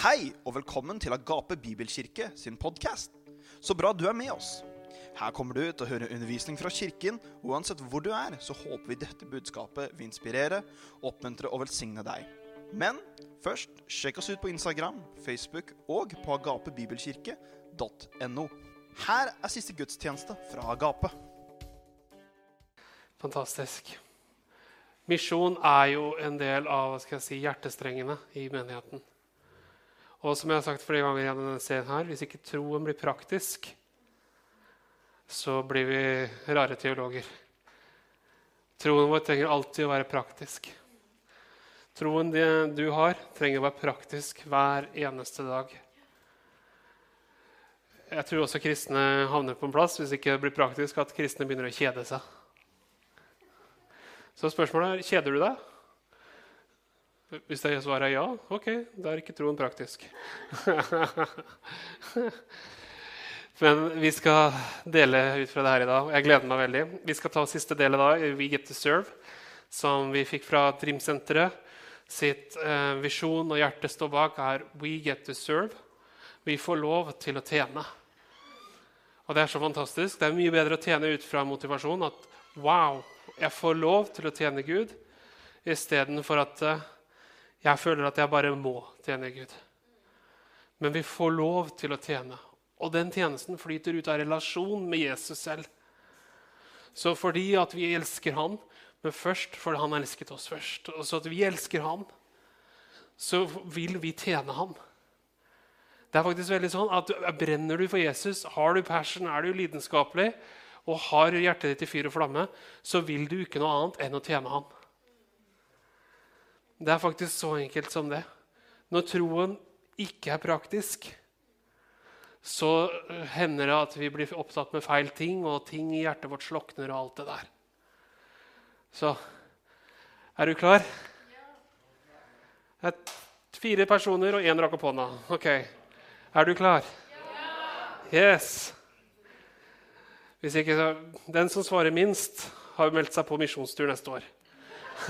Hei og velkommen til Agape Bibelkirke sin podkast. Så bra du er med oss. Her kommer du til å høre undervisning fra kirken, og uansett hvor du er, så håper vi dette budskapet vil inspirere, oppmuntre og velsigne deg. Men først, sjekk oss ut på Instagram, Facebook og på agapebibelkirke.no. Her er siste gudstjeneste fra Agape. Fantastisk. Misjon er jo en del av hva skal jeg si, hjertestrengene i menigheten. Og som jeg har sagt flere ganger gjennom denne serien her, hvis ikke troen blir praktisk, så blir vi rare teologer. Troen vår trenger alltid å være praktisk. Troen du har, trenger å være praktisk hver eneste dag. Jeg tror også kristne havner på en plass hvis ikke det blir praktisk at kristne begynner å kjede seg. Så spørsmålet er kjeder du deg. Hvis det svaret er ja, ok, da er ikke troen praktisk. Men vi skal dele ut fra det her i dag. Jeg gleder meg veldig. Vi skal ta siste del da, dag, We Get To Serve, som vi fikk fra Trimsenteret. Sitt eh, visjon og hjerte står bak, er We Get To Serve. Vi får lov til å tjene. Og det er så fantastisk. Det er mye bedre å tjene ut fra motivasjon. At wow, jeg får lov til å tjene Gud, istedenfor at eh, jeg føler at jeg bare må tjene Gud. Men vi får lov til å tjene. Og den tjenesten flyter ut av relasjon med Jesus selv. Så fordi at vi elsker han, men først fordi han elsket oss først, og så at vi elsker han, så vil vi tjene han. Det er faktisk veldig sånn at Brenner du for Jesus, har du passion, er du lidenskapelig og har hjertet ditt i fyr og flamme, så vil du ikke noe annet enn å tjene han. Det er faktisk så enkelt som det. Når troen ikke er praktisk, så hender det at vi blir opptatt med feil ting, og ting i hjertet vårt slokner og alt det der. Så er du klar? Det er fire personer og én rakk opp hånda. Ok. Er du klar? Yes. Hvis ikke, så, Den som svarer minst, har meldt seg på misjonstur neste år.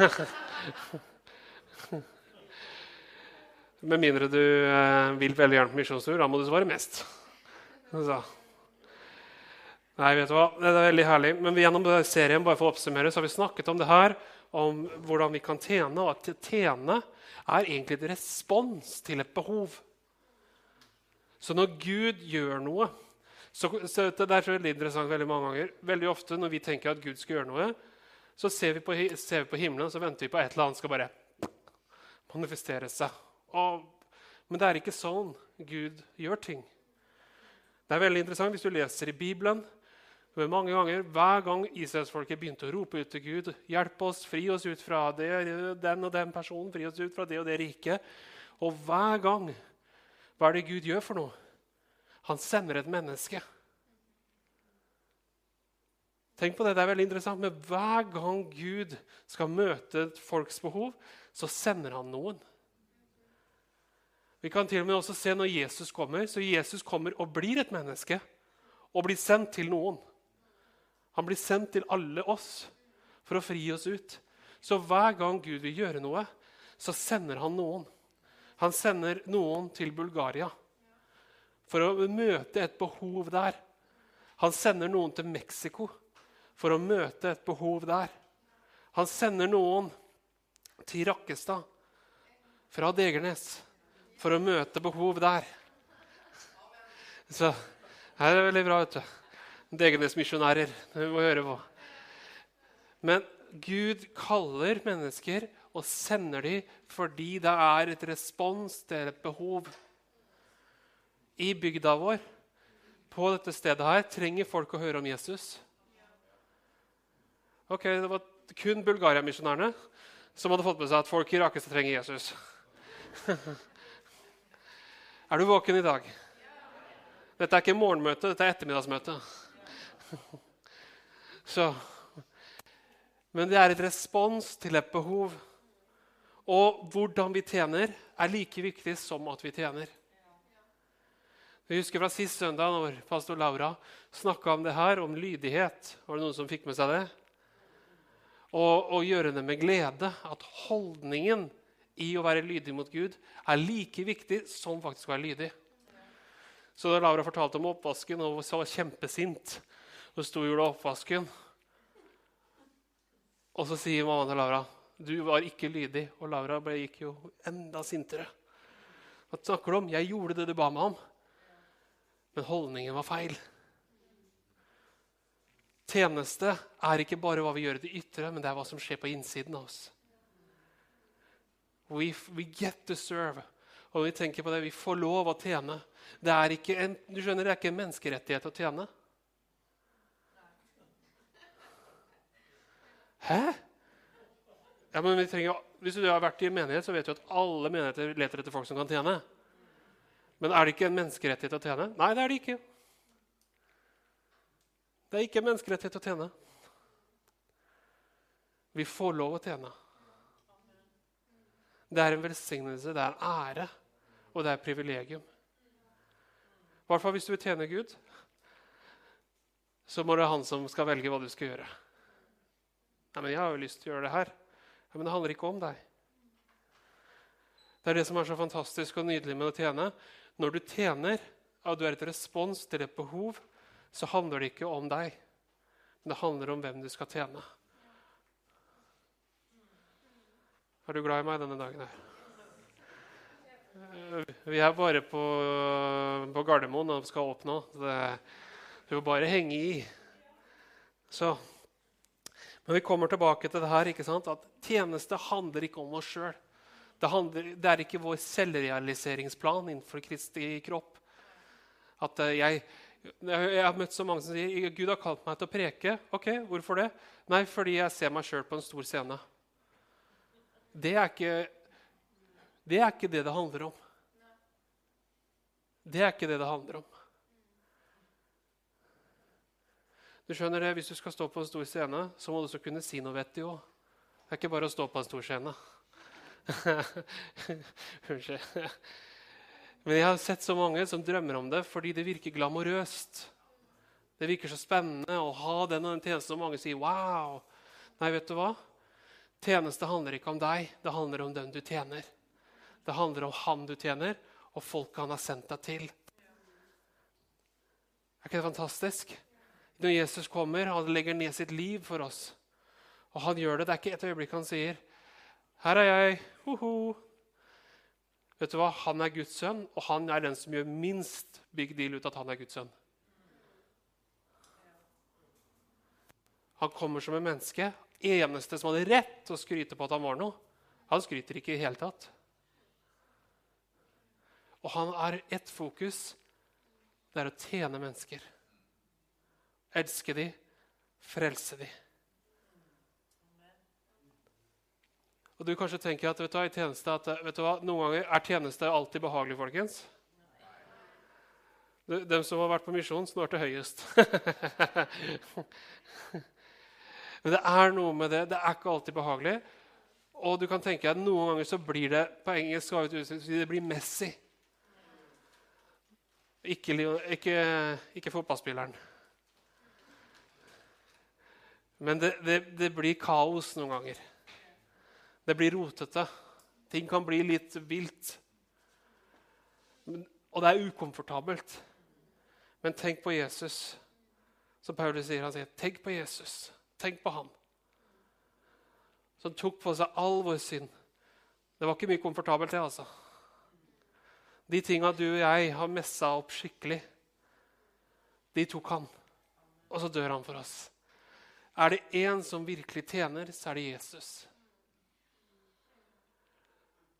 Med mindre du eh, vil veldig gjerne på misjonstur. Da må du svare mest. Så. Nei, vet du hva? Det er veldig herlig. Men gjennom serien bare for å oppsummere, så har vi snakket om det her, om hvordan vi kan tjene. Og at tjene er egentlig et respons til et behov. Så når Gud gjør noe så, så Det er veldig interessant veldig mange ganger. Veldig ofte når vi tenker at Gud skal gjøre noe, så ser vi på, ser vi på himmelen så venter vi på et eller annet skal bare manifestere seg. Og, men det er ikke sånn Gud gjør ting. Det er veldig interessant hvis du leser i Bibelen. Mange ganger, Hver gang israelsfolket begynte å rope ut til Gud Hjelp oss, fri oss ut fra det, den og den personen, fri oss ut fra det og det riket. Og hver gang, hva er det Gud gjør for noe? Han sender et menneske. Tenk på det, det er veldig interessant, men Hver gang Gud skal møte et folks behov, så sender han noen. Vi kan til og med også se når Jesus kommer. Så Jesus kommer og blir et menneske og blir sendt til noen. Han blir sendt til alle oss for å fri oss ut. Så hver gang Gud vil gjøre noe, så sender han noen. Han sender noen til Bulgaria for å møte et behov der. Han sender noen til Mexico for å møte et behov der. Han sender noen til Rakkestad fra Degernes for å møte behov der. Så her er det veldig bra. vet du. Degernes-misjonærer. det må høre på. Men Gud kaller mennesker og sender dem fordi det er et respons til et behov. I bygda vår, på dette stedet her, trenger folk å høre om Jesus. Ok, Det var kun Bulgaria-misjonærene som hadde fått med seg at folk i Rakestad trenger Jesus. er du våken i dag? Dette er ikke morgenmøte, dette er ettermiddagsmøte. Så, men det er et respons til et behov. Og hvordan vi tjener, er like viktig som at vi tjener. Jeg husker fra Sist søndag når pastor Laura snakka om det her, om lydighet. Var det noen som fikk med seg det? Og, og gjøre det med glede. At holdningen i å være lydig mot Gud er like viktig som faktisk å være lydig. Så da Laura fortalte om oppvasken og var kjempesint og sto og gjorde oppvasken Og så sier mamma til Laura du var ikke lydig. Og Laura ble, gikk jo enda sintere. Hva snakker du om? Jeg gjorde det du ba meg om. Men holdningen var feil. Tjeneste er ikke bare hva vi gjør i det ytre, men det er hva som skjer på innsiden av oss. We, we get to serve. Og vi tenker på det, vi får lov å tjene. Det er ikke en, du skjønner, det er ikke en menneskerettighet å tjene. Hæ? Ja, men vi trenger, Hvis du har vært i en menighet, så vet du at alle menigheter leter etter folk som kan tjene. Men er det ikke en menneskerettighet å tjene? Nei, det er det ikke. Det er ikke en menneskerettighet å tjene. Vi får lov å tjene. Det er en velsignelse, det er en ære, og det er et privilegium. I hvert fall hvis du vil tjene Gud, så må det være han som skal velge hva du skal gjøre. Nei, men 'Jeg har jo lyst til å gjøre det her.' Ja, men det handler ikke om deg. Det er det som er så fantastisk og nydelig med å tjene. Når du tjener, og du er et respons til et behov, så handler det ikke om deg. Men det handler om hvem du skal tjene. Er du glad i meg denne dagen her? Vi er bare på, på Gardermoen og skal opp nå. du får bare henge i. Så Men vi kommer tilbake til det her, ikke sant? at tjeneste handler ikke om oss sjøl. Det, det, er ikke vår selvrealiseringsplan innenfor Kristi kropp. At eh, jeg, jeg har møtt så mange som sier Gud har kalt meg til å preke. Ok, Hvorfor det? Nei, fordi jeg ser meg sjøl på en stor scene. Det er, ikke, det er ikke det det handler om. Det er ikke det det handler om. Du skjønner det, Hvis du skal stå på en stor scene, så må du også kunne si noe vettig òg. Det er ikke bare å stå på en stor scene. Unnskyld. Men jeg har sett så mange som drømmer om det fordi det virker glamorøst. Det virker så spennende å ha den og den tjenesten, og mange sier 'wow'. Nei, vet du hva? Tjeneste handler ikke om deg, det handler om den du tjener. Det handler om han du tjener, og folket han har sendt deg til. Er ikke det fantastisk? Når Jesus kommer, han legger ned sitt liv for oss. Og han gjør det. Det er ikke et øyeblikk han sier 'Her er jeg. Hoho. Vet du hva? Han er Guds sønn, og han er den som gjør minst big deal ut at han er Guds sønn. Han kommer som et menneske. Eneste som hadde rett til å skryte på at han var noe. Han skryter ikke i det hele tatt. Og han har ett fokus. Det er å tjene mennesker. Elske de, frelse de. Og du kanskje tenker at, vet du, hva, tjeneste, at vet du hva, noen ganger er tjeneste alltid behagelig, folkens. Dem som har vært på misjon, snorter høyest. Men det er noe med det. Det er ikke alltid behagelig. Og du kan tenke at noen ganger så blir det på engelsk det blir messy. Ikke, ikke, ikke fotballspilleren. Men det, det, det blir kaos noen ganger. Det blir rotete. Ting kan bli litt vilt. Og det er ukomfortabelt. Men tenk på Jesus. Som Paulus sier, han sier, tenk på Jesus. Tenk på han. Som tok på seg all vår synd. Det var ikke mye komfortabelt, det, altså. De tinga du og jeg har messa opp skikkelig, de tok han. Og så dør han for oss. Er det én som virkelig tjener, så er det Jesus.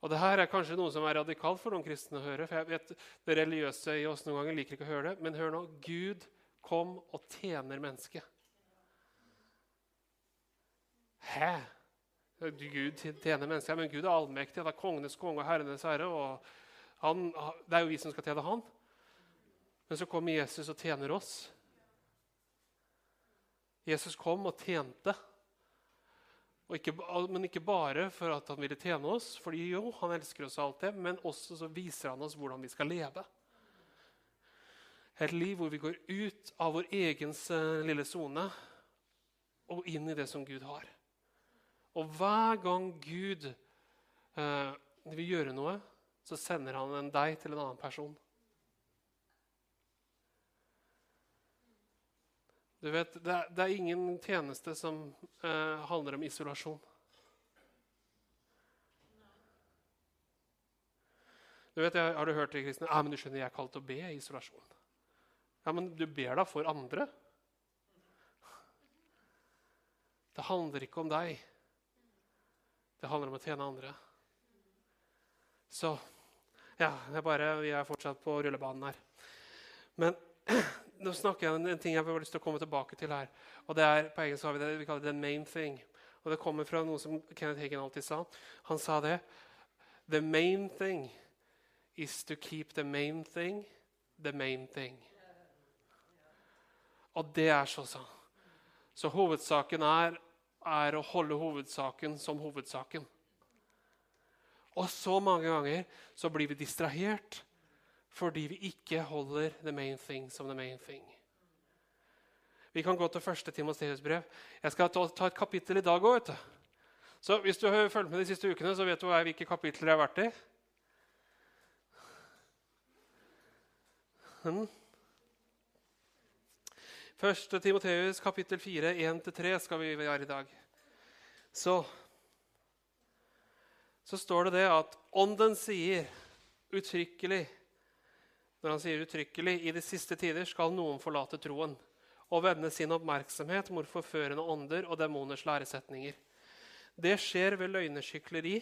Og det her er kanskje noe som er radikalt for noen kristne å høre. for jeg vet Det religiøse i oss noen ganger liker ikke å høre det. Men hør nå. Gud kom og tjener mennesket. Hæ? Gud tjener mennesker, Men Gud er allmektig. Det er kongenes konge og herrenes herre. og han, Det er jo vi som skal tjene han. Men så kommer Jesus og tjener oss. Jesus kom og tjente. Ikke, men ikke bare for at han ville tjene oss, fordi jo, han elsker oss alltid, men også så viser han oss hvordan vi skal leve. Et liv hvor vi går ut av vår egen eh, lille sone og inn i det som Gud har. Og hver gang Gud eh, vil gjøre noe, så sender han en deg til en annen person. Du vet, Det er, det er ingen tjeneste som eh, handler om isolasjon. Du vet, jeg, Har du hørt det, kristne? Ja, men du skjønner, jeg er kalt til å be i isolasjon. Ja, men du ber da for andre. Det handler ikke om deg. Det handler om å tjene andre. Så ja, er bare, vi er fortsatt på rullebanen her. Men nå snakker jeg om en ting jeg har lyst til å komme tilbake til her. og det er, På engelsk har vi det vi kaller det the main thing. Og Det kommer fra noe som Kenneth Hagen alltid sa. Han sa det. The main thing is to keep the main thing the main thing. Og det er så sant. Så hovedsaken er, er å holde hovedsaken som hovedsaken. Og så mange ganger så blir vi distrahert fordi vi ikke holder the main thing som the main thing. Vi kan gå til første Timoteus brev. Jeg skal ta, et kapittel i dag òg. Så hvis du har fulgt med de siste ukene, så vet du hvilke kapitler jeg har vært i. Hmm. Første Timoteus kapittel 4, 1-3 skal vi være i dag. Så, så står det det at Ånden sier uttrykkelig når han sier uttrykkelig i de siste tider skal noen forlate troen og vende sin oppmerksomhet mot forførende ånder og demoners læresetninger. Det skjer ved løgneskykleri,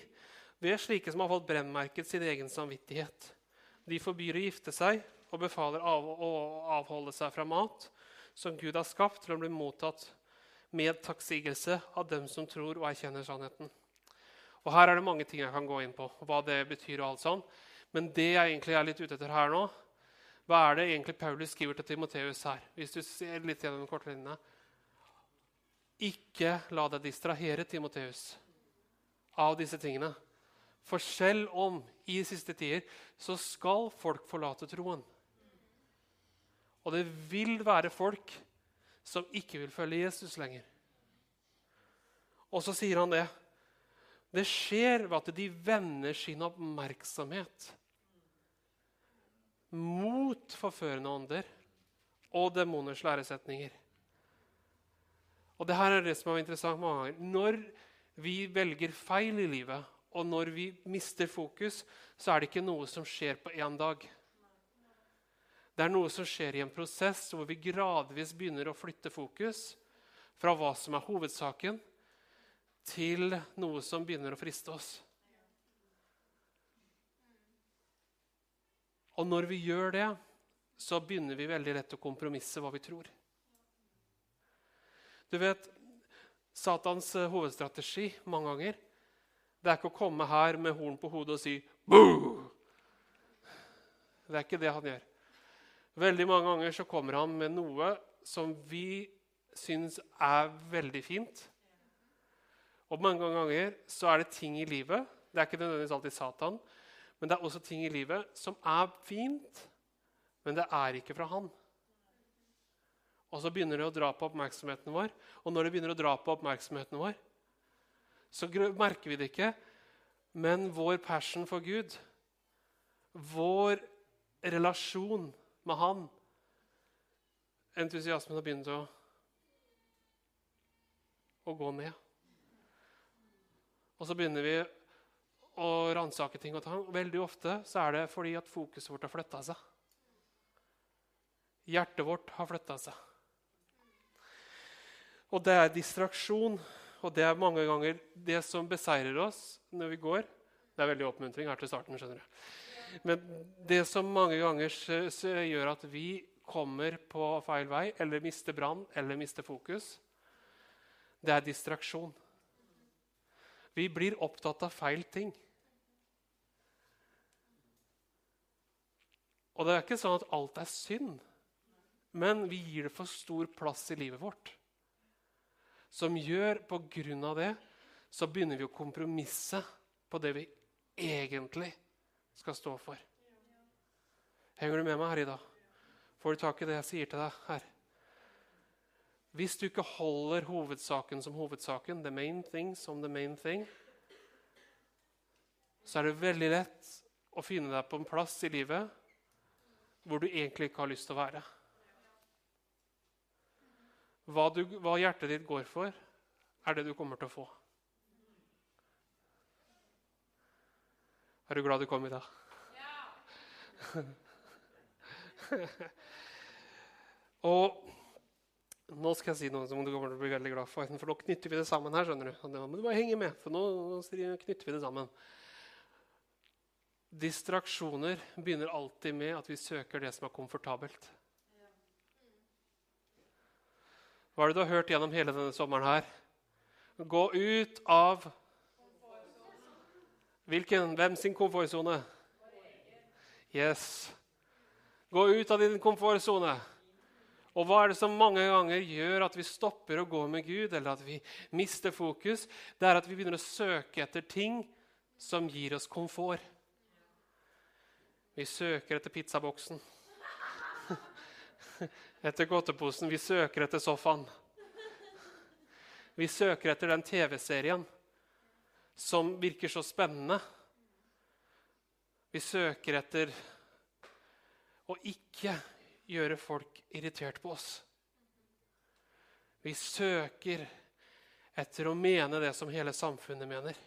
ved slike som har fått brennmerket sin egen samvittighet. De forbyr å gifte seg og befaler av å avholde seg fra mat som Gud har skapt til å bli mottatt med takksigelse av dem som tror og erkjenner sannheten. Og Her er det mange ting jeg kan gå inn på, hva det betyr. og alt sånt. Men det jeg egentlig er litt ute etter her nå, hva er det egentlig Paulus skriver til Timoteus her? Hvis du ser litt gjennom kortlinjene. Ikke la deg distrahere, Timoteus, av disse tingene. For selv om i siste tider så skal folk forlate troen. Og det vil være folk som ikke vil følge Jesus lenger. Og så sier han det. Det skjer ved at de vender sin oppmerksomhet mot forførende ånder og demoners læresetninger. Og det her er det som er interessant mange ganger. Når vi velger feil i livet, og når vi mister fokus, så er det ikke noe som skjer på én dag. Det er noe som skjer i en prosess hvor vi gradvis begynner å flytte fokus fra hva som er hovedsaken, til noe som begynner å friste oss. Og når vi gjør det, så begynner vi veldig lett å kompromisse hva vi tror. Du vet, Satans eh, hovedstrategi mange ganger det er ikke å komme her med horn på hodet og si Boo! Det er ikke det han gjør. Veldig mange ganger så kommer han med noe som vi syns er veldig fint. Og mange ganger så er det ting i livet Det er ikke nødvendigvis alltid Satan, men det er også ting i livet som er fint, men det er ikke fra han. Og så begynner det å dra på oppmerksomheten vår. Og når det begynner å dra på oppmerksomheten vår, så merker vi det ikke. Men vår passion for Gud, vår relasjon med Han Entusiasmen har begynt å, å gå ned. Og så begynner vi å ransake ting og tang. Veldig ofte så er det fordi at fokuset vårt har flytta seg. Hjertet vårt har flytta seg. Og det er distraksjon, og det er mange ganger det som beseirer oss når vi går. Det er veldig oppmuntring her til starten. skjønner du. Men det som mange ganger gjør at vi kommer på feil vei, eller mister brann eller mister fokus, det er distraksjon. Vi blir opptatt av feil ting. Og det er ikke sånn at alt er synd, men vi gir det for stor plass i livet vårt. Som gjør på grunn av det så begynner vi å kompromisse på det vi egentlig skal stå for. Henger du med meg her i dag? Får du tak i det jeg sier til deg her? Hvis du ikke holder hovedsaken som hovedsaken, the main thing som the main thing, så er det veldig lett å finne deg på en plass i livet hvor du egentlig ikke har lyst til å være. Hva, du, hva hjertet ditt går for, er det du kommer til å få. Er du glad du kom i dag? Ja. og nå skal jeg si noe som du kommer til å bli veldig glad for. For nå knytter vi det sammen her. skjønner du. Men du bare henge med, for nå knytter vi det sammen. Distraksjoner begynner alltid med at vi søker det som er komfortabelt. Hva er det du har hørt gjennom hele denne sommeren her? Gå ut av Hvilken? Hvem sin komfortsone? Yes. Gå ut av din komfortsone. Og hva er det som mange ganger gjør at vi stopper å gå med Gud, eller at vi mister fokus? Det er at vi begynner å søke etter ting som gir oss komfort. Vi søker etter pizzaboksen. Etter godteposen. Vi søker etter sofaen. Vi søker etter den TV-serien som virker så spennende. Vi søker etter å ikke gjøre folk irritert på oss. Vi søker etter å mene det som hele samfunnet mener.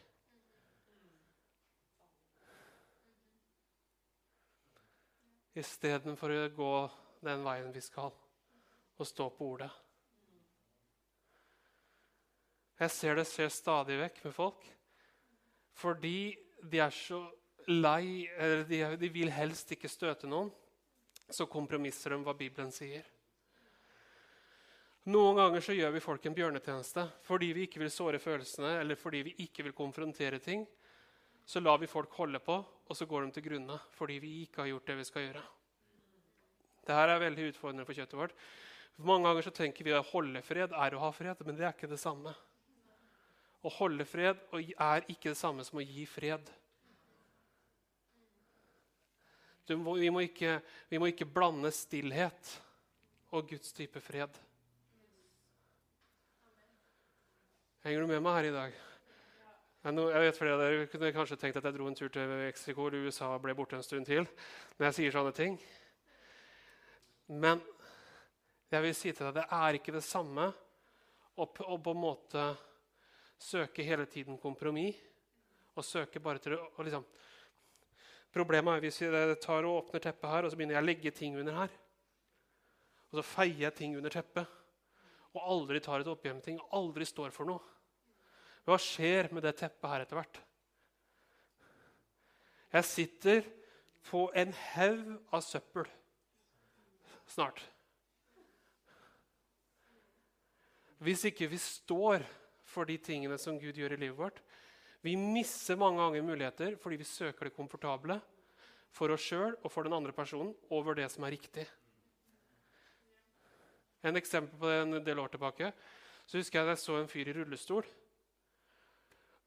istedenfor å gå den veien vi skal, og stå på ordet. Jeg ser det skjer stadig vekk med folk fordi de er så lei eller de, de vil helst ikke støte noen. Så kompromisser de hva Bibelen sier. Noen ganger så gjør vi folk en bjørnetjeneste fordi vi ikke vil såre følelsene eller fordi vi ikke vil konfrontere ting. Så lar vi folk holde på, og så går de til grunne fordi vi ikke har gjort det vi skal gjøre. Dette er veldig utfordrende for kjøttet vårt. Mange ganger så tenker vi at holde fred er å ha fred, men det er ikke det samme. Å holde fred er ikke det samme som å gi fred. Må, vi, må ikke, vi, må ikke, blande stillhet og Guds type fred. Henger du med meg her i dag? Jeg vet flere av dere kunne kanskje tenkt at jeg dro en tur til Mexico eller USA og ble borte en stund til. når jeg sier sånne ting. Men jeg vil si til deg, det er ikke det samme å, på en måte søke hele tiden kompromiss. Og søke bare til å liksom, Problemet er hvis jeg tar og åpner teppet her, og så begynner jeg å legge ting under her. Og så feier jeg ting under teppet og aldri tar et oppgjør med ting. Aldri står for noe. Hva skjer med det teppet her etter hvert? Jeg sitter på en haug av søppel snart. Hvis ikke vi står for de tingene som Gud gjør i livet vårt. Vi misser mange ganger muligheter fordi vi søker det komfortable for oss sjøl og for den andre personen over det som er riktig. En eksempel på det en del år tilbake. Så husker jeg at jeg så en fyr i rullestol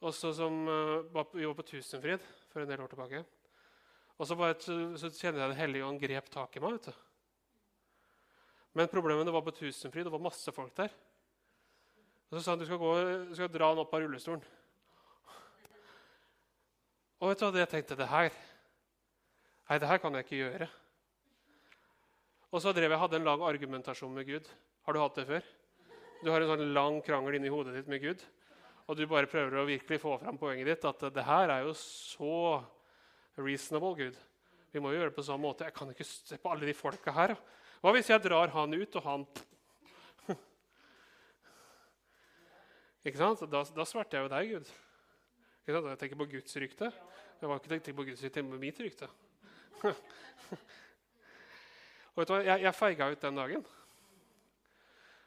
også som uh, var på, på Tusenfryd for en del år tilbake. Og så, bare, så, så kjenner jeg Den hellige ånd grep tak i meg. vet du. Men problemet var på Tusenfryd, det var masse folk der. Og Så sa han du skal, gå, du skal dra han opp av rullestolen. Og vet du hva jeg tenkte? Det her Nei, det her kan jeg ikke gjøre. Og så drev jeg hadde en lang argumentasjon med Gud. Har du hatt det før? Du har en sånn lang krangel inni hodet ditt med Gud og du bare prøver å virkelig få fram poenget ditt, at det her er jo så reasonable, Gud. Vi må jo gjøre det på samme måte. Jeg kan ikke se på alle de folka her. Hva hvis jeg drar han ut, og han Ikke sant? Da, da svarte jeg jo deg, Gud. Ikke sant? Jeg tenker på Guds rykte. Jeg var ikke tenkt på Guds rykte, men mitt rykte. og vet du hva? Jeg, jeg feiga ut den dagen.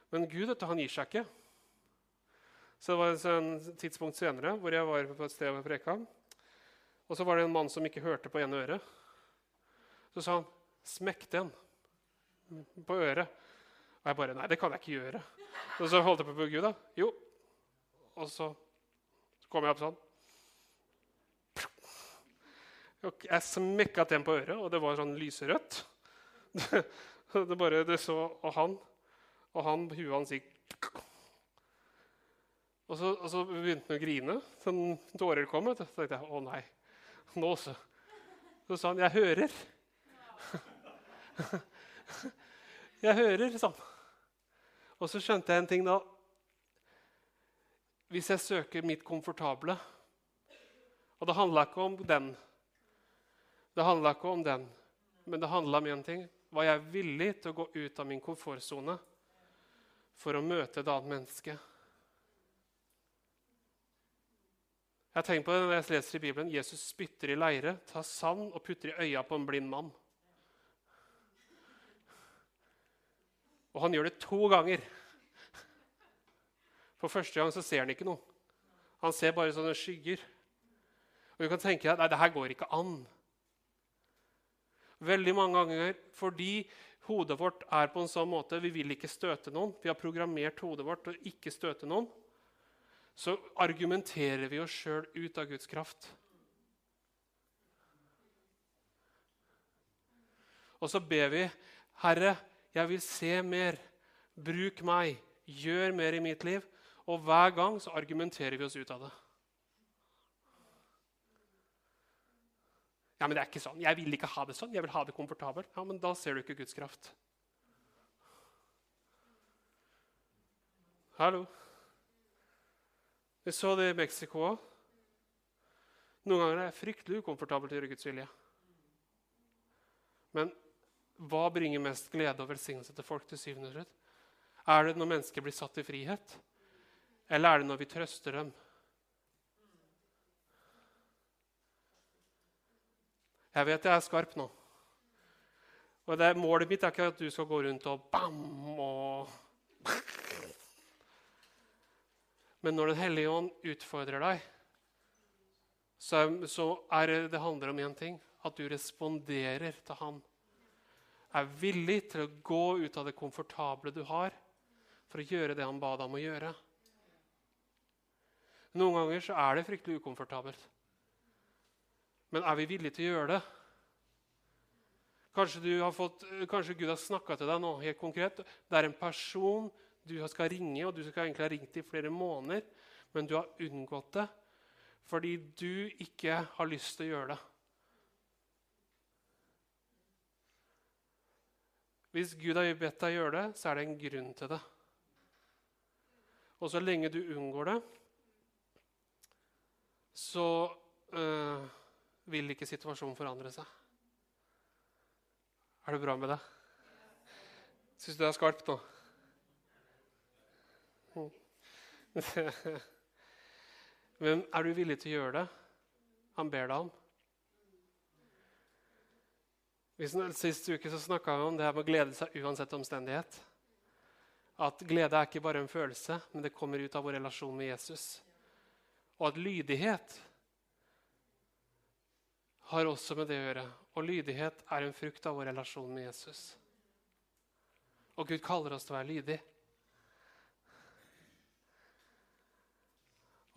Men Gud han gir seg ikke. Så det var et sånn tidspunkt senere hvor jeg var på et sted og preka. Og så var det en mann som ikke hørte på ene øret. Så sa han 'smekk den på øret'. Og jeg bare 'Nei, det kan jeg ikke gjøre'. Og så holdt jeg på på Gud. da. Jo. Og så kom jeg opp sånn. Jeg smekka den på øret, og det var sånn lyserødt. Det, bare, det så, Og han og han, huet hans gikk og så, og så begynte han å grine. Sånn tårer kom. Så tenkte jeg å nei. Nå så. Så sa han, 'Jeg hører'. Jeg hører, sa han. Og så skjønte jeg en ting da. Hvis jeg søker mitt komfortable Og det handla ikke om den. Det handla ikke om den, men det handla om én ting. Var jeg villig til å gå ut av min komfortsone for å møte et annet menneske? Jeg tenker på det når jeg leser i Bibelen. Jesus spytter i leire, tar sand og putter i øya på en blind mann. Og han gjør det to ganger. For første gang så ser han ikke noe. Han ser bare sånne skygger. Og du kan tenke deg nei, det her går ikke an. Veldig mange ganger fordi hodet vårt er på en sånn måte vi vil ikke støte noen. Vi har programmert hodet vårt til å ikke støte noen. Så argumenterer vi oss sjøl ut av Guds kraft. Og så ber vi, Herre, jeg vil se mer. Bruk meg. Gjør mer i mitt liv. Og hver gang så argumenterer vi oss ut av det. Ja, men det er ikke sånn. Jeg vil ikke ha det sånn. Jeg vil ha det komfortabelt. Ja, men da ser du ikke Guds kraft. Hallo. Vi så det i Mexico òg. Noen ganger er det fryktelig ukomfortabelt å gjøre Guds vilje. Men hva bringer mest glede og velsignelse til folk til syvende og slutt? Er det når mennesker blir satt i frihet, eller er det når vi trøster dem? Jeg vet jeg er skarp nå. Og det, Målet mitt er ikke at du skal gå rundt og bam og Men når Den hellige ånd utfordrer deg, så, så er det handler om én ting. At du responderer til han. Er villig til å gå ut av det komfortable du har, for å gjøre det han ba deg om å gjøre. Noen ganger så er det fryktelig ukomfortabelt. Men er vi villige til å gjøre det? Kanskje, fått, kanskje Gud har snakka til deg nå helt konkret. Det er en person du skal ringe, og du skal egentlig ha ringt i flere måneder, men du har unngått det fordi du ikke har lyst til å gjøre det. Hvis Gud har bedt deg gjøre det, så er det en grunn til det. Og så lenge du unngår det, så øh, vil ikke situasjonen forandre seg. Er det bra med det? Syns du det er skarpt nå? Men er du villig til å gjøre det han ber deg om? Sist uke så snakka vi om det her med å glede seg uansett omstendighet. At glede er ikke bare en følelse, men det kommer ut av vår relasjon med Jesus. Og at lydighet har også med det å gjøre. Og lydighet er en frukt av vår relasjon med Jesus. Og Gud kaller oss til å være lydig.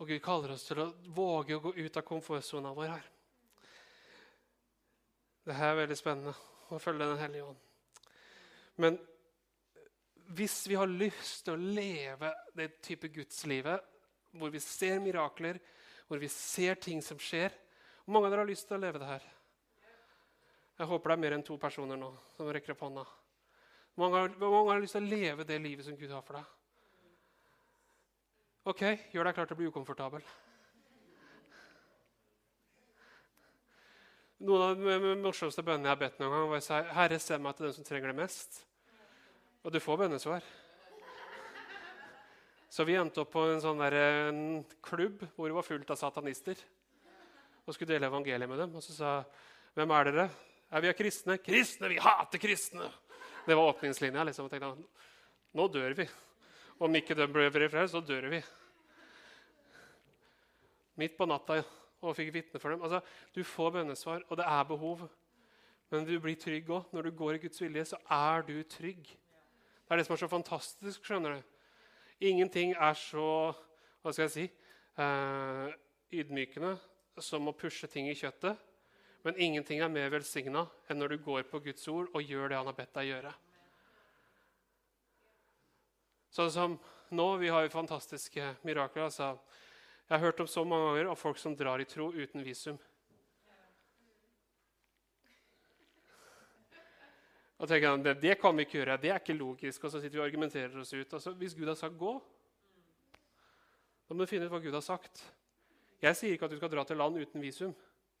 Og Gud kaller oss til å våge å gå ut av komfortsona vår her. Det her er veldig spennende å følge Den hellige ånd. Men hvis vi har lyst til å leve det type gudslivet hvor vi ser mirakler, hvor vi ser ting som skjer Hvor mange av dere har lyst til å leve det her? Jeg håper det er mer enn to personer nå som rekker opp hånda. Hvor mange, har, hvor har lyst til å leve det livet som Gud har for deg? OK, gjør deg klar til å bli ukomfortabel. Noen av de morsomste bønnene jeg har bedt noen gang, var å si Herre, se meg til den som trenger det mest. Og du får bønnesvar. Så vi endte opp på en sånn der, en klubb hvor det var fullt av satanister. Og skulle dele evangeliet med dem. Og så sa hvem er dere? Er vi er kristne. Kristne! Vi hater kristne! Det var åpningslinja. liksom. Og tenkte nå dør vi. Om ikke de ble frelst, så dør vi. Midt på natta. Og fikk vitne for dem. Altså, Du får bønnesvar, og det er behov. Men du blir trygg òg. Når du går i Guds vilje, så er du trygg. Det er det som er så fantastisk. skjønner du. Ingenting er så hva skal jeg si, eh, ydmykende som å pushe ting i kjøttet. Men ingenting er mer velsigna enn når du går på Guds ord og gjør det han har bedt deg gjøre. Sånn som nå, Vi har jo fantastiske mirakler. altså jeg har hørt om så mange ganger av folk som drar i tro uten visum. Og tenker han, det, det kan vi ikke gjøre, det er ikke logisk. Og så sitter vi og argumenterer oss ut. Altså, hvis Gud har sagt 'gå', da må du finne ut hva Gud har sagt. Jeg sier ikke at du skal dra til land uten visum.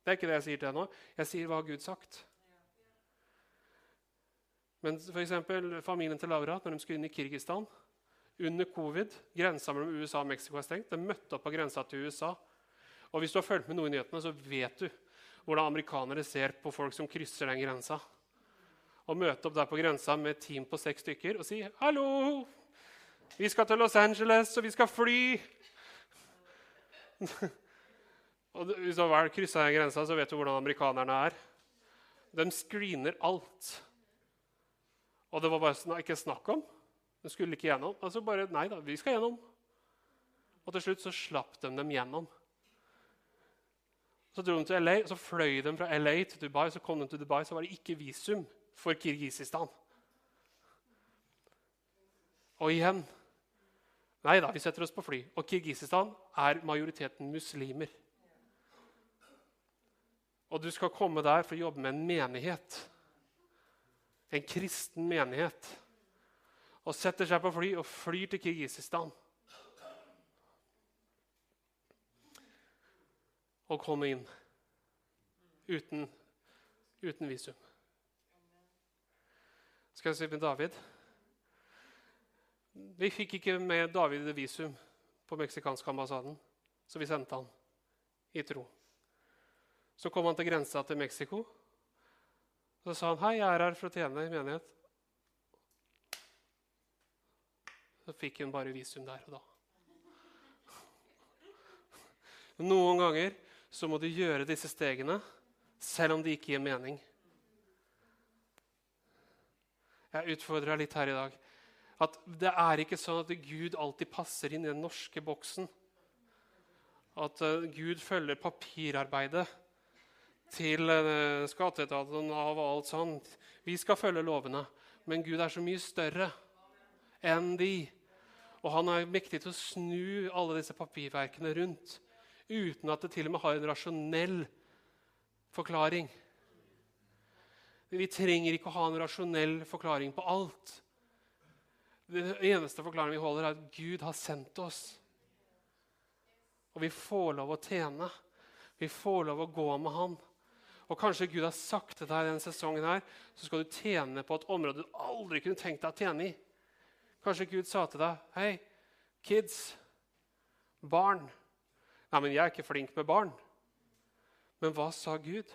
Det er ikke det jeg sier til deg nå. Jeg sier hva har Gud sagt. Men f.eks. familien til Laura, når de skulle inn i Kirgistan under covid, Grensa mellom USA og Mexico er stengt. De møtte opp på grensa til USA. Og hvis du har fulgt med noe i nyhetene, så vet du hvordan amerikanere ser på folk som krysser den grensa. Og møte opp der på grensa med et team på seks stykker og si 'Hallo! Vi skal til Los Angeles, og vi skal fly!' og Hvis du har kryssa den grensa, så vet du hvordan amerikanerne er. De screener alt. Og det var bare ikke snakk om. De skulle ikke gjennom. Altså bare, Nei da, vi skal gjennom. Og til slutt så slapp de dem gjennom. Så dro de til LA, og så fløy de fra LA til Dubai. Så kom de til Dubai, så var det ikke visum for Kirgisistan. Og igjen Nei da, vi setter oss på fly. Og Kirgisistan er majoriteten muslimer. Og du skal komme der for å jobbe med en menighet. En kristen menighet. Og setter seg på fly og flyr til Kirgisistan. Og kommer inn uten, uten visum. Skal jeg si med David? Vi fikk ikke med David visum på meksikanske ambassaden, så vi sendte han i tro. Så kom han til grensa til Mexico. Så sa han, 'Hei, jeg er her for å tjene i menighet.' Så fikk hun bare visum der og da. Noen ganger så må du gjøre disse stegene selv om de ikke gir mening. Jeg utfordrer deg litt her i dag. At det er ikke sånn at Gud alltid passer inn i den norske boksen. At uh, Gud følger papirarbeidet til uh, skatteetaten Nav og alt sånt. Vi skal følge lovene, men Gud er så mye større enn de. Og han er mektig til å snu alle disse papirverkene rundt uten at det til og med har en rasjonell forklaring. Vi trenger ikke å ha en rasjonell forklaring på alt. Den eneste forklaringen vi holder, er at Gud har sendt oss. Og vi får lov å tjene. Vi får lov å gå med Han. Og Kanskje Gud har sagt til deg denne sesongen her, så skal du tjene på et område du aldri kunne tenkt deg å tjene i. Kanskje Gud sa til deg, 'Hei, kids, barn.' Nei, men jeg er ikke flink med barn. Men hva sa Gud?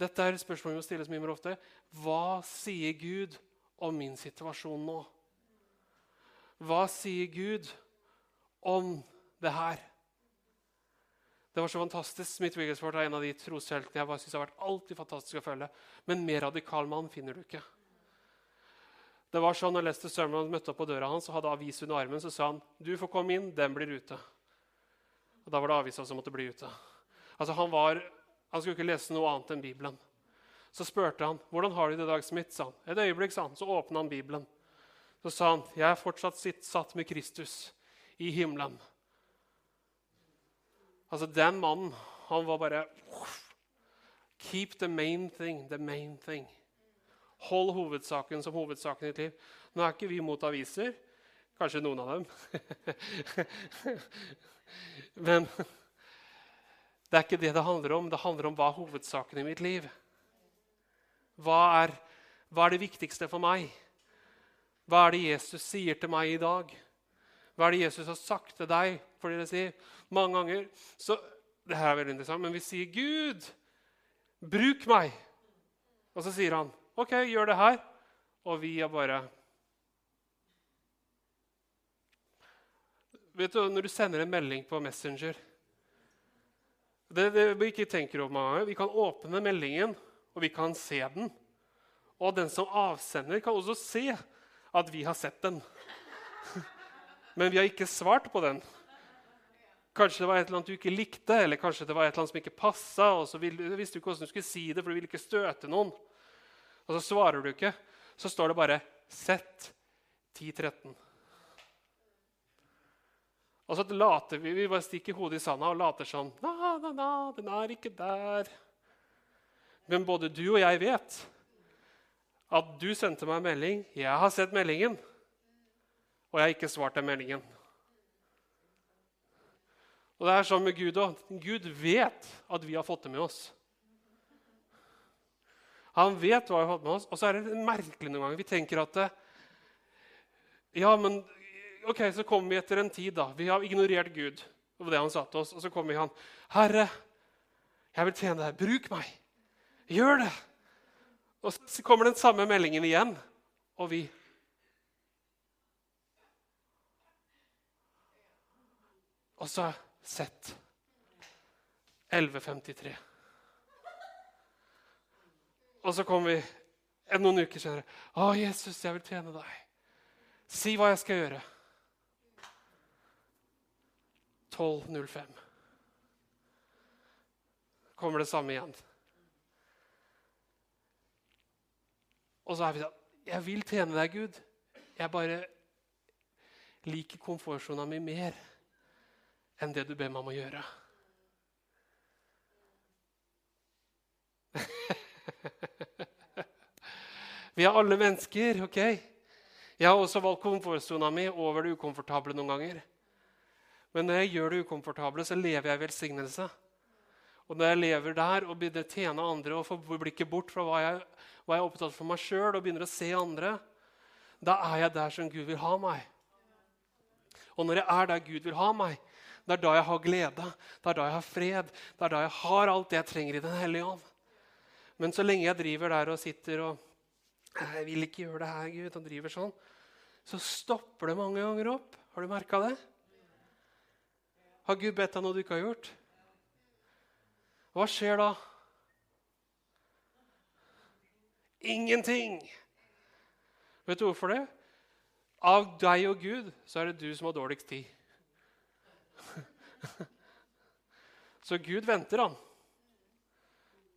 Dette er et spørsmål vi må stille mye mer ofte. Hva sier Gud om min situasjon nå? Hva sier Gud om det her? Det var så fantastisk. Smith Wigglesworth er en av de trosheltene jeg synes har vært alltid fantastisk å følge. Men mer radikal mann finner du ikke. Det var sånn, når Lester Summerland møtte opp på døra hans og hadde avis under armen, så sa han du får komme inn, den blir ute. Og Da var det avisa som måtte bli ute. Altså Han var, han skulle ikke lese noe annet enn Bibelen. Så spurte han hvordan har du det i dag, Smith. sa han. Et øyeblikk, sa han. Så åpna han Bibelen. Så sa han jeg er fortsatt sitt, satt med Kristus i himmelen. Altså, Den mannen, han var bare Keep the main thing, the main thing. Hold hovedsaken som hovedsaken i ditt liv. Nå er ikke vi mot aviser. Kanskje noen av dem. Men det er ikke det det handler om. Det handler om hva er hovedsaken i mitt liv. Hva er, hva er det viktigste for meg? Hva er det Jesus sier til meg i dag? Hva er det Jesus har sagt til deg? Fordi det sier mange ganger så, det her er veldig interessant, Men vi sier, 'Gud, bruk meg.' Og så sier han, 'OK, gjør det her.' Og vi er bare Vet du, Når du sender en melding på Messenger det, det vi ikke tenker over Vi kan åpne meldingen, og vi kan se den. Og den som avsender, kan også se at vi har sett den. Men vi har ikke svart på den. Kanskje det var et eller annet du ikke likte, eller kanskje det var et eller annet som ikke passa. Og så visste du ikke hvordan du skulle si det, for du ville ikke støte noen. Og så svarer du ikke. Så står det bare 'Sett 10.13'. Og så later vi, vi bare stikker hodet i sanda og later sånn na, na, na, den er ikke der. Men både du og jeg vet at du sendte meg en melding. Jeg har sett meldingen, og jeg har ikke svart den meldingen. Og det er sånn med Gud òg. Gud vet at vi har fått det med oss. Han vet hva vi har fått med oss. Og så er det merkelig noen ganger. Vi tenker at det, Ja, men ok, så kommer vi etter en tid, da. Vi har ignorert Gud og det han sa til oss. Og så kommer han. 'Herre, jeg vil tjene deg. Bruk meg. Gjør det.' Og så kommer den samme meldingen igjen, og vi Og så sett 11.53. Og så kommer vi noen uker senere. 'Å, Jesus, jeg vil tjene deg.' Si hva jeg skal gjøre. 12.05. Kommer det samme igjen. Og så er vi sånn Jeg vil tjene deg, Gud. Jeg bare liker komfortsona mi mer enn det du ber meg om å gjøre. vi er alle mennesker, OK? Jeg har også valgt komfortsona mi over det ukomfortable noen ganger. Men når jeg gjør det ukomfortable, så lever jeg i velsignelse. Og når jeg lever der og begynner å tjene andre og får blikket bort fra hva jeg, hva jeg er opptatt for meg sjøl, og begynner å se andre, da er jeg der som Gud vil ha meg. Og når jeg er der Gud vil ha meg, det er da jeg har glede, det er da jeg har fred, det er da jeg har alt det jeg trenger i Den hellige ånd. Men så lenge jeg driver der og sitter og jeg vil ikke gjøre det her, Gud, og driver sånn, så stopper det mange ganger opp. Har du merka det? Har Gud bedt deg noe du ikke har gjort? Hva skjer da? Ingenting. Vet du hvorfor det? Av deg og Gud så er det du som har dårligst tid. Så Gud venter han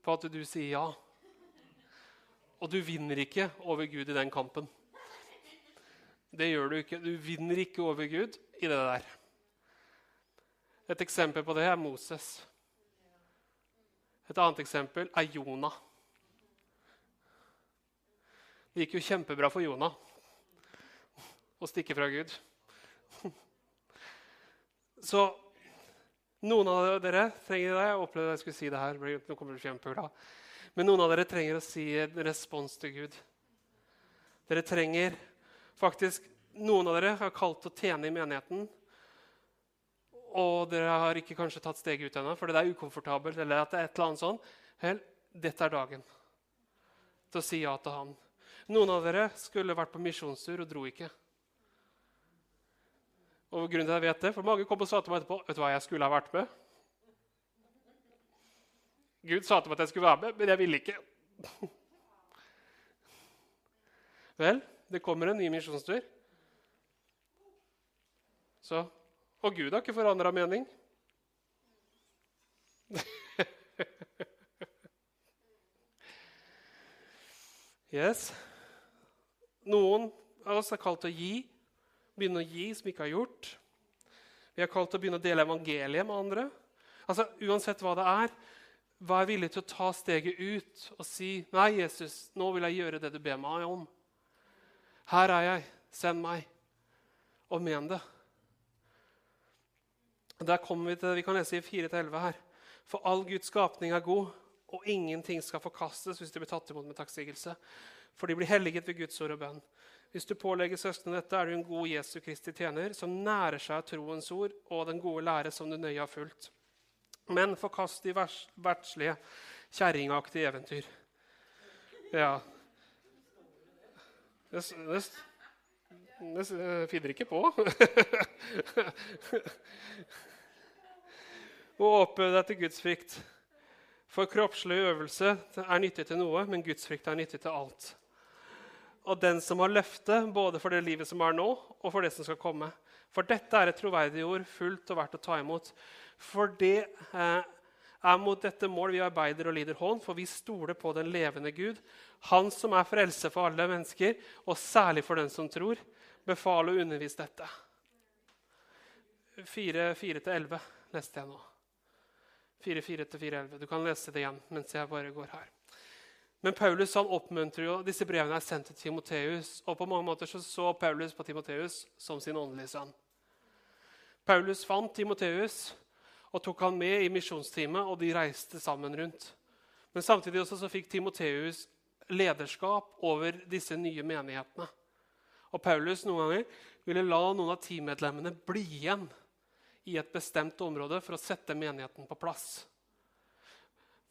på at du sier ja. Og du vinner ikke over Gud i den kampen. Det gjør du ikke. Du vinner ikke over Gud i det der. Et eksempel på det er Moses. Et annet eksempel er Jonah. Det gikk jo kjempebra for Jonah å stikke fra Gud. Så noen av dere trenger det. Jeg opplevde jeg skulle si det her. Nå kommer du kjempeglad. Men noen av dere trenger å si en respons til Gud. Dere trenger faktisk Noen av dere har kalt å tjene i menigheten. Og dere har ikke kanskje tatt steget ut ennå fordi det er ukomfortabelt. eller at det er et eller annet sånn. Vel, dette er dagen til å si ja til han. Noen av dere skulle vært på misjonstur og dro ikke. Og grunnen til at jeg vet det, for Mange kom og sa til meg etterpå vet du hva jeg skulle ha vært med. Gud sa til meg at jeg skulle være med, men jeg ville ikke. Vel, det kommer en ny misjonstur. Så, Og Gud har ikke forandra mening. yes. Noen av oss er kalt til å gi, begynne å gi som vi ikke har gjort. Vi er kalt til å begynne å dele evangeliet med andre. Altså, Uansett hva det er, vær villig til å ta steget ut og si, 'Nei, Jesus, nå vil jeg gjøre det du ber meg om.' 'Her er jeg. Send meg.' Og men det. Der kommer Vi til det vi kan lese i 4-11 her. For all Guds skapning er god, og ingenting skal forkastes hvis de blir tatt imot med takksigelse. For de blir helliget ved Guds ord og bønn. Hvis du pålegger søstrene dette, er du en god Jesu Kristi tjener, som nærer seg av troens ord og den gode lære som du nøye har fulgt. Men forkast de verdslige, kjerringaktige eventyr. Ja Det, det, det finner ikke på. Og åpne deg til gudsfrykt. For kroppslig øvelse er nyttig til noe, men gudsfrykt er nyttig til alt. Og den som har løftet, både for det livet som er nå, og for det som skal komme. For dette er et troverdig ord, fullt og verdt å ta imot. For det eh, er mot dette mål vi arbeider og lider hånd, for vi stoler på den levende Gud, Han som er frelse for alle mennesker, og særlig for den som tror. Befal og undervis dette. 4-11 leste jeg nå. 4-4-4-11. Du kan lese det igjen mens jeg bare går her. Men Paulus han oppmuntrer jo, disse brevene er sendt til Timoteus. Og på mange måter så, så Paulus på Timoteus som sin åndelige sønn. Paulus fant Timoteus og tok han med i misjonsteamet, og de reiste sammen rundt. Men samtidig også så fikk Timoteus lederskap over disse nye menighetene. Og Paulus noen ganger ville la noen av teammedlemmene bli igjen i et bestemt område for å sette menigheten på plass.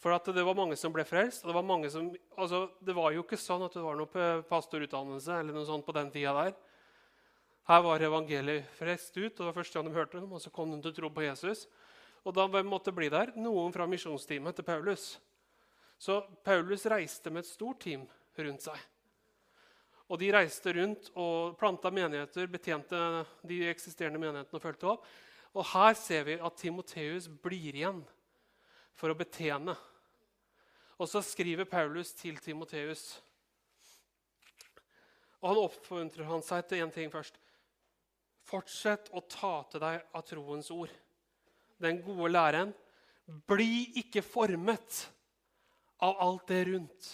For det var mange som ble frelst. og Det var, som, altså, det var jo ikke sånn at det var noe pastorutdannelse eller noe sånt på den tida der. Her var evangeliet frelst ut, og det var første gang de hørte dem, og så kom de til å tro på Jesus. Og da måtte bli der noen fra misjonsteamet til Paulus. Så Paulus reiste med et stort team rundt seg. Og De reiste rundt og planta menigheter, betjente de eksisterende menighetene og fulgte opp. Og Her ser vi at Timoteus blir igjen for å betjene. Og så skriver Paulus til Timoteus. Og han oppmuntrer han seg til én ting først. Fortsett å ta til deg av troens ord den gode læren. Bli ikke formet av alt det rundt.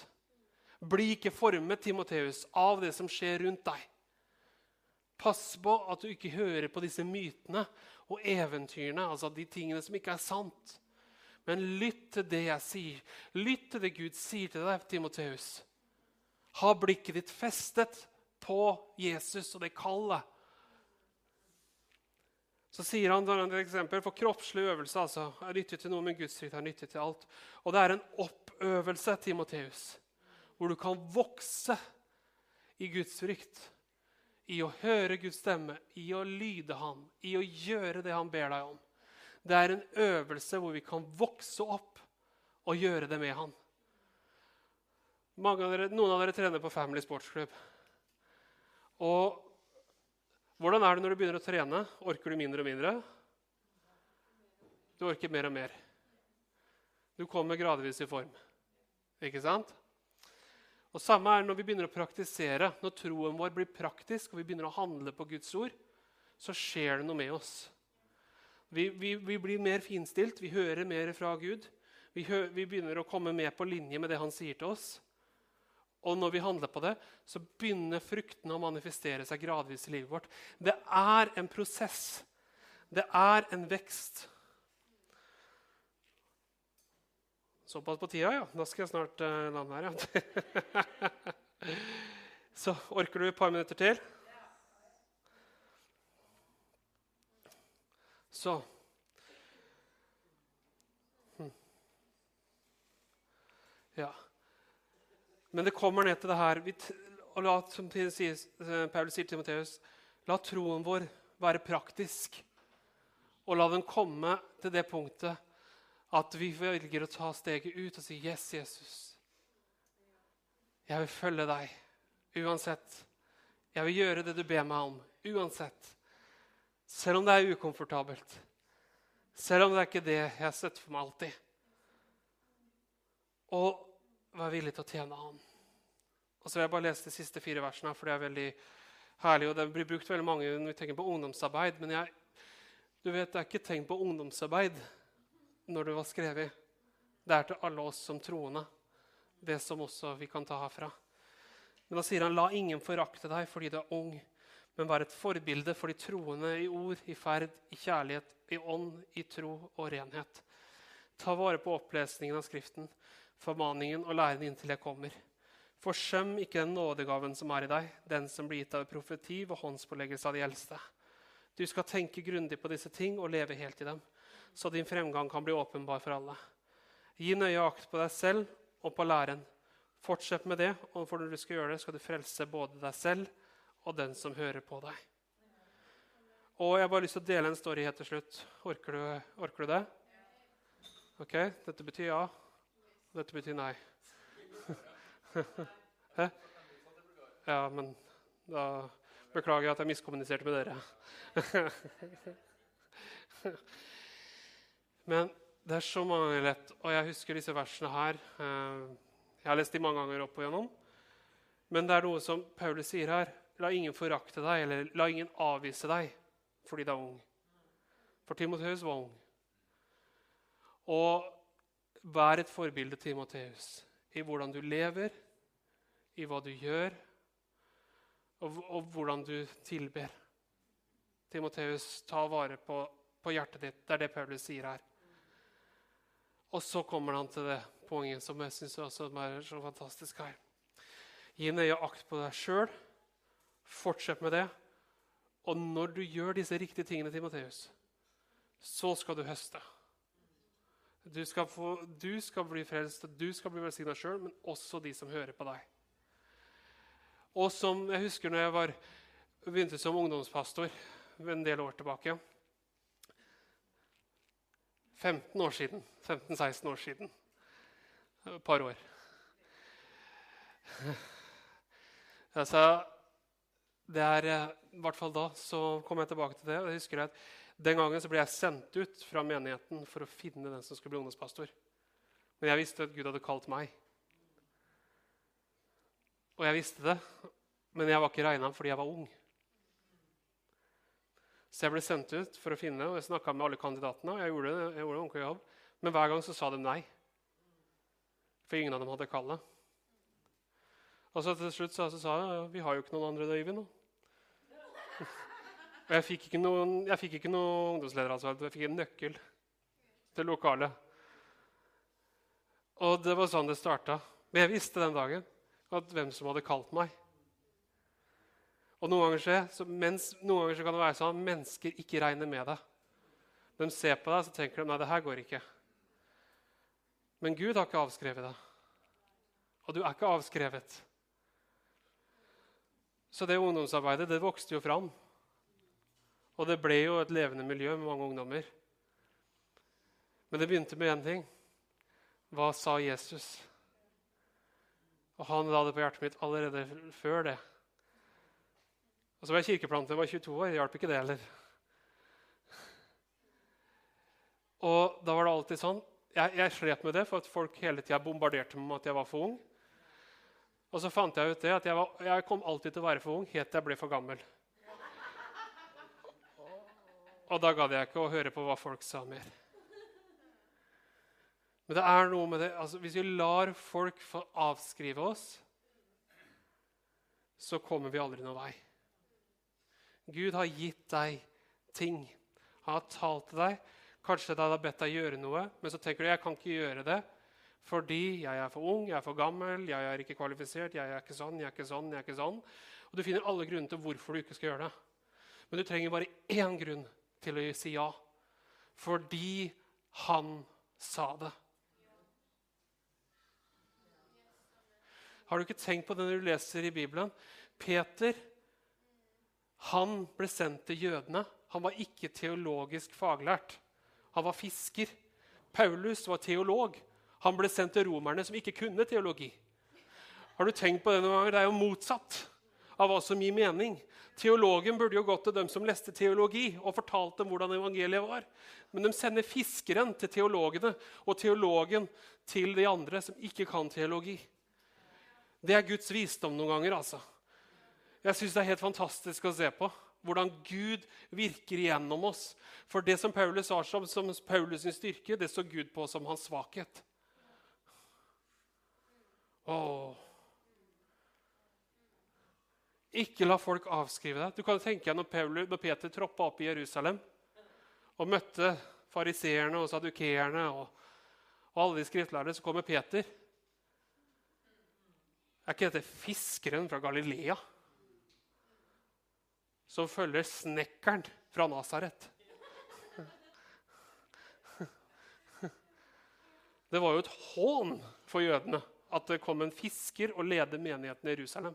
Bli ikke formet Timoteus, av det som skjer rundt deg. Pass på at du ikke hører på disse mytene og eventyrene, altså de tingene som ikke er sant. Men lytt til det jeg sier. Lytt til det Gud sier til deg, Timoteus. Ha blikket ditt festet på Jesus og det kallet så sier han et eksempel, For kroppslig øvelse altså, er nyttig til noe, men Guds frykt er nyttig til alt. Og Det er en oppøvelse, Timoteus, hvor du kan vokse i Guds frykt. I å høre Guds stemme, i å lyde Han, i å gjøre det Han ber deg om. Det er en øvelse hvor vi kan vokse opp og gjøre det med Han. Av dere, noen av dere trener på Family Sportsklubb. Og hvordan er det når du begynner å trene? Orker du mindre og mindre? Du orker mer og mer. Du kommer gradvis i form. Ikke sant? Og Samme er når vi begynner å praktisere. Når troen vår blir praktisk, og vi begynner å handle på Guds ord, så skjer det noe med oss. Vi, vi, vi blir mer finstilt, vi hører mer fra Gud. Vi, hø, vi begynner å komme med på linje med det han sier til oss. Og når vi handler på det, så begynner fruktene å manifestere seg gradvis i livet vårt. Det er en prosess. Det er en vekst. Såpass på tida, ja. Da skal jeg snart uh, lande her, ja. så orker du et par minutter til? Så hm. Ja. Men det kommer ned til det her. og la, som eh, Paulus sier til Timoteus, la troen vår være praktisk. Og la den komme til det punktet at vi velger å ta steget ut og si 'Yes, Jesus'. Jeg vil følge deg uansett. Jeg vil gjøre det du ber meg om uansett. Selv om det er ukomfortabelt. Selv om det er ikke det jeg har sett for meg alltid. Og Vær villig til å tjene Han. Og så vil jeg bare lese de siste fire versene, for det er veldig herlig. og Det blir brukt veldig mange når vi tenker på ungdomsarbeid. Men jeg, du vet, det er ikke tegn på ungdomsarbeid når det var skrevet. Det er til alle oss som troende, det som også vi kan ta herfra. Men da sier han, la ingen forakte deg fordi du er ung, men vær et forbilde for de troende i ord, i ferd, i kjærlighet, i ånd, i tro og renhet. Ta vare på opplesningen av Skriften formaningen og læren inntil jeg kommer. Forsøm ikke den nådegaven som er i deg, den som blir gitt av profeti og håndspåleggelse av de eldste. Du skal tenke grundig på disse ting og leve helt i dem, så din fremgang kan bli åpenbar for alle. Gi nøye akt på deg selv og på læren. Fortsett med det, og for når du skal gjøre det, skal du frelse både deg selv og den som hører på deg. Og Jeg har bare lyst til å dele en story helt til slutt. Orker du, orker du det? Ok, Dette betyr ja. Dette betyr nei. Ja, men da beklager jeg at jeg miskommuniserte med dere. men det er så mange lett, og jeg husker disse versene her. Eh, jeg har lest de mange ganger opp og gjennom. Men det er noe som Paulus sier her. La ingen forakte deg, eller la ingen avvise deg fordi du er ung. For Timoteus var ung. Og Vær et forbilde, Timoteus, i hvordan du lever, i hva du gjør, og, og hvordan du tilber. Timoteus, ta vare på, på hjertet ditt. Det er det Paulus sier her. Og så kommer han til det poenget som jeg syns er så fantastisk her. Gi nøye akt på deg sjøl. Fortsett med det. Og når du gjør disse riktige tingene, Timoteus, så skal du høste. Du skal, få, du skal bli frelst, du skal bli velsigna sjøl, men også de som hører på deg. Og som jeg husker når jeg var, begynte som ungdomspastor en del år tilbake 15 år siden. 15-16 år siden. Et par år. Altså, det er, eh, I hvert fall da så kom jeg tilbake til det. og jeg husker at Den gangen så ble jeg sendt ut fra menigheten for å finne den som skulle bli ungdomspastor. Men jeg visste at Gud hadde kalt meg. Og jeg visste det, men jeg var ikke regna fordi jeg var ung. Så jeg ble sendt ut for å finne, og jeg snakka med alle kandidatene. og jeg gjorde, jeg gjorde en jobb. Men hver gang så sa de nei. For ingen av dem hadde kallet. Og så til slutt så, sa jeg vi har jo ikke noen andre Øyvind nå. Og jeg fikk ikke noen, jeg fikk ikke noe ungdomslederansvar. Jeg fikk en nøkkel til lokalet. Og det var sånn det starta. Men jeg visste den dagen at hvem som hadde kalt meg. Og noen ganger, så, mens, noen ganger så kan det være sånn at mennesker ikke regner med deg. De ser på deg så tenker de nei, det her går ikke. Men Gud har ikke avskrevet deg. Og du er ikke avskrevet. Så det ungdomsarbeidet det vokste jo fram. Og det ble jo et levende miljø med mange ungdommer. Men det begynte med én ting. Hva sa Jesus? Og han la det på hjertet mitt allerede før det. Og så var jeg kirkeplanter jeg var 22 år. Hjalp ikke det heller. Og da var det alltid sånn Jeg, jeg slet med det, for at folk hele tida bombarderte meg med at jeg var for ung. Og så fant jeg ut det at jeg, var, jeg kom alltid til å være for ung helt til jeg ble for gammel. Og da gadd jeg ikke å høre på hva folk sa mer. Men det er noe med det altså, Hvis vi lar folk få avskrive oss, så kommer vi aldri noen vei. Gud har gitt deg ting. Han har talt til deg. Kanskje han har bedt deg gjøre noe, men så tenker du jeg kan ikke gjøre det fordi jeg er for ung, jeg er for gammel, jeg er ikke kvalifisert, jeg er ikke sånn, jeg er ikke sånn, jeg er ikke sånn. Og Du finner alle grunner til hvorfor du ikke skal gjøre det. Men du trenger bare én grunn til å si ja. Fordi han sa det. Har du ikke tenkt på det når du leser i Bibelen? Peter han ble sendt til jødene. Han var ikke teologisk faglært. Han var fisker. Paulus var teolog. Han ble sendt til romerne, som ikke kunne teologi. Har du tenkt på Det noen ganger? Det er jo motsatt av hva som gir mening. Teologen burde jo gått til dem som leste teologi, og fortalt dem hvordan evangeliet var. Men de sender fiskeren til teologene og teologen til de andre som ikke kan teologi. Det er Guds visdom noen ganger. altså. Jeg syns det er helt fantastisk å se på hvordan Gud virker igjennom oss. For det som Paulus har som, som Paulus' styrke, det så Gud på som hans svakhet. Åh. Ikke la folk avskrive deg. Du kan tenke deg når, Paulus, når Peter troppa opp i Jerusalem og møtte fariseerne og sadukeerne og, og alle de skriftlærde, så kommer Peter. Er ikke dette fiskeren fra Galilea? Som følger snekkeren fra Nasaret. Det var jo et hån for jødene at det kom en fisker og ledet menigheten i Jerusalem.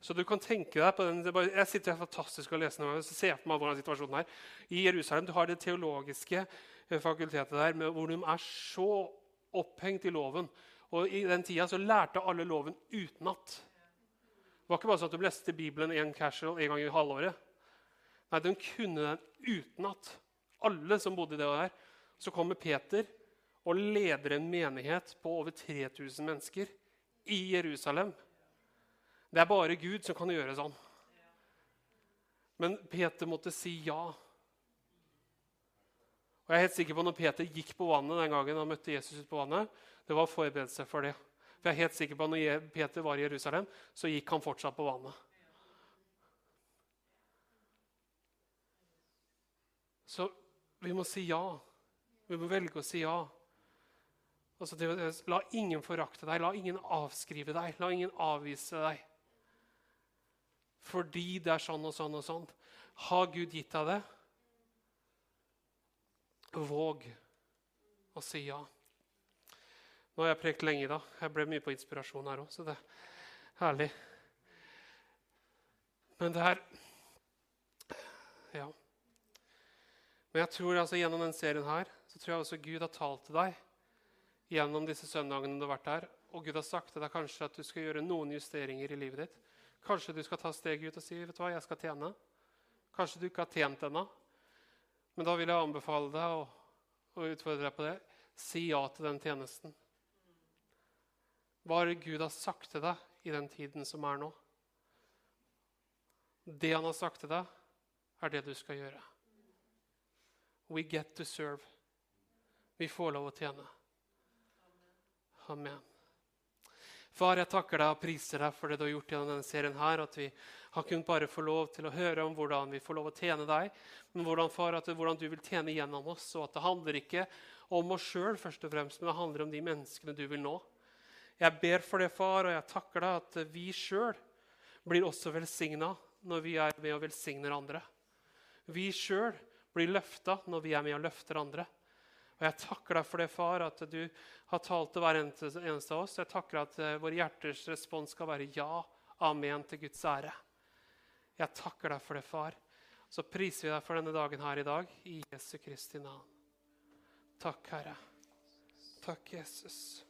Så du kan tenke deg på den, Jeg sitter her fantastisk og leser og ser på meg hvordan situasjonen er. I Jerusalem du har det teologiske eh, fakultetet der, hvor de er så opphengt i loven. Og I den tida så lærte alle loven utenat. Det var ikke bare sånn at du leste Bibelen en casual en gang i halvåret. Nei, De kunne den utenat. Alle som bodde i det der. Så kommer Peter og leder en menighet på over 3000 mennesker i Jerusalem. Det er bare Gud som kan gjøre sånn. Men Peter måtte si ja. Og jeg er helt sikker på Når Peter gikk på vannet den gangen han møtte Jesus ut på vannet, det var forberedelse for det. For jeg er helt sikker på at når Peter var i Jerusalem, så gikk han fortsatt på vannet. Så vi må si ja. Vi må velge å si ja. Altså, la ingen forakte deg, la ingen avskrive deg, la ingen avvise deg. Fordi det er sånn og sånn og sånn. Har Gud gitt deg det? Våg å si ja. Nå har jeg prekt lenge i dag. Jeg ble mye på inspirasjon her òg, så det er herlig. Men det er Ja. Men jeg tror altså gjennom denne serien her, så tror jeg også Gud har talt til deg gjennom disse søndagene du har vært her. Og Gud har sagt til deg kanskje at du skal gjøre noen justeringer i livet ditt. Kanskje du skal ta steget ut og si vet du hva, jeg skal tjene. Kanskje du ikke har tjent ennå. Men da vil jeg anbefale deg å, å utfordre deg på det. Si ja til den tjenesten. Hva er det Gud har sagt til deg i den tiden som er nå? Det han har sagt til deg, er det du skal gjøre. We get to serve. Vi får lov å tjene. Amen. Far, jeg takker deg og priser deg for det du har gjort gjennom denne serien. her, At vi har kunnet bare få lov til å høre om hvordan vi får lov å tjene deg. Men hvordan, far, at, hvordan du vil tjene gjennom oss. Og at det handler ikke om oss sjøl, men det handler om de menneskene du vil nå. Jeg ber for det, far, og jeg takker deg at vi sjøl blir også velsigna når vi er med og velsigner andre. Vi sjøl blir løfta når vi er med og løfter andre. Og Jeg takker deg for det, far, at du har talt til hver eneste av oss. Jeg takker at våre vår hjerters respons skal være ja, amen, til Guds ære. Jeg takker deg for det, far. Så priser vi deg for denne dagen her i dag, i Jesu Kristi navn. Takk, Herre. Takk, Jesus.